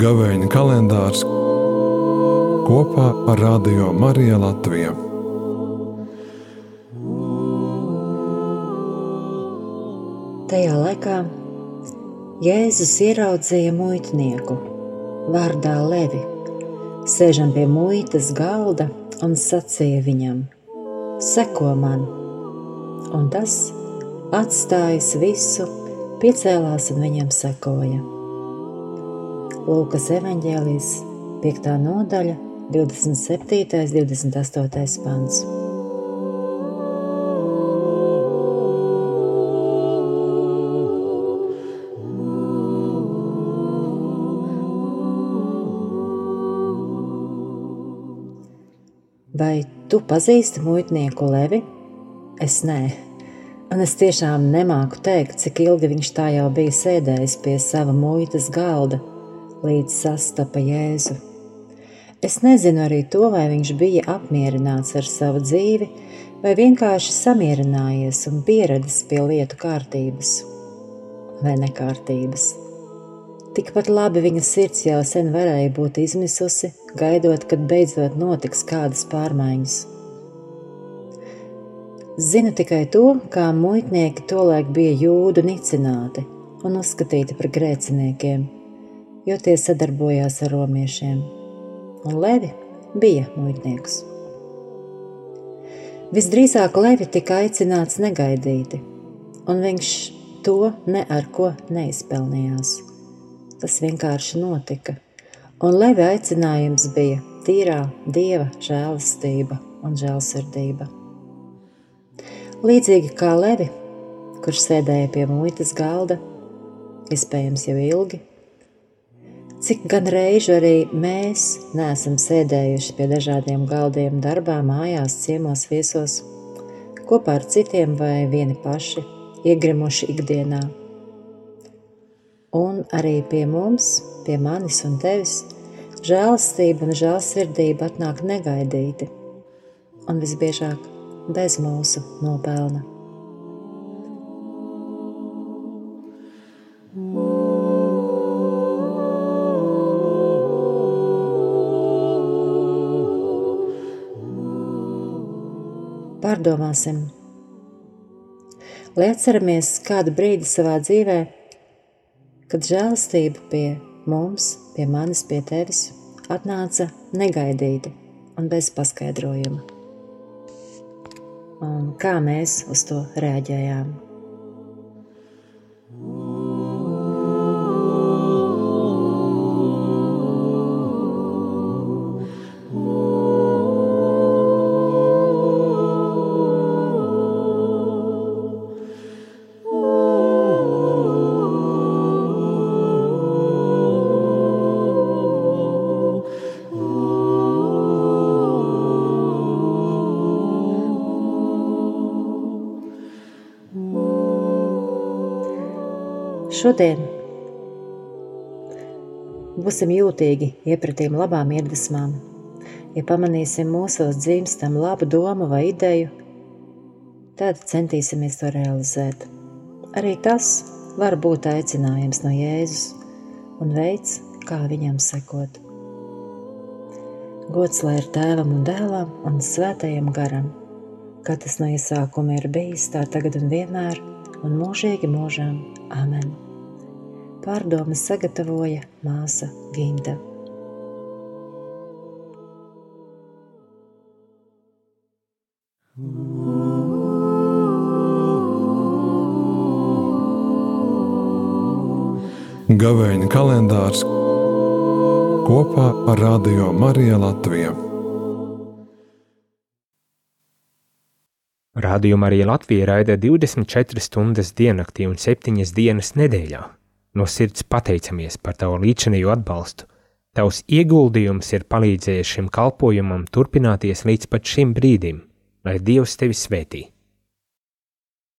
Gavēņa kalendārs kopā ar Radio Mariju Latviju. Tajā laikā Jēzus ieraudzīja muitnieku vārdā Levi, sēžam pie muitas galda un sacīja viņam: Seko man! Un tas, atstājis visu, piecēlās un viņam sekoja. Lūkas evanģēlijas 5. nodaļa, 27. un 28. pants. Vai tu pazīsti muitnieku Levi? Es nē, un es tiešām nemāku teikt, cik ilgi viņš tā jau bija sēdējis pie sava muitas galda līdz sastapa Jēzu. Es nezinu arī to, vai viņš bija apmierināts ar savu dzīvi, vai vienkārši samierinājies un pieradis pie lietu kārtības vai nekārtības. Tikpat labi viņa sirds jau sen varēja būt izmisusi, gaidot, kad beidzot notiks kādas pārmaiņas. Zinu tikai to, kā muitnieki tolaik bija jūdu nicināti un uzskatīti par grēciniekiem jo tie sadarbojās ar romiešiem, un Levi bija muitnieks. Visdrīzāk Levi tika aicināts negaidīti, un viņš to ne ar ko neizpelnījās. Tas vienkārši notika, un Levi aicinājums bija tīrā dieva žēlastība un žēlsirdība. Līdzīgi kā Levi, kurš sēdēja pie muitas galda, iespējams jau ilgi, Cik gan reižu arī mēs neesam sēdējuši pie dažādiem galdiem, darbā, mājās, ciemos, viesos, kopā ar citiem vai vieni paši, iegrimuši ikdienā. Un arī pie mums, pie manis un tevis, žēlastība un žēlsirdība atnāk negaidīti, un visbiežāk bez mūsu nopelna. Pārdomāsim, lai atceramies kādu brīdi savā dzīvē, kad žēlastība pie mums, pie manis, pie tevis atnāca negaidīti un bez paskaidrojuma. Un kā mēs uz to reaģējām? Šodien būsim jūtīgi iepratīm labām iedvesmām. Ja pamanīsim mūsos dzimstam labu domu vai ideju, tad centīsimies to realizēt. Arī tas var būt aicinājums no Jēzus un veids, kā viņam sekot. Gods lai ir tēvam un dēlam un svētajam garam, kā tas no iesākuma ir bijis, tā tagad un vienmēr un mūžīgi mūžām. Amen! Pārdomas sagatavoja māsa Ginta. Gavēņa kalendārs kopā ar Radio Mariju Latviju. Radio Marija Latvija raida 24 stundas diennaktī un 7 dienas nedēļā. No sirds pateicamies par tavu līdzinējo atbalstu. Tavs ieguldījums ir palīdzējis šim kalpojumam turpināties līdz pat šim brīdim, lai Dievs tevi svētī.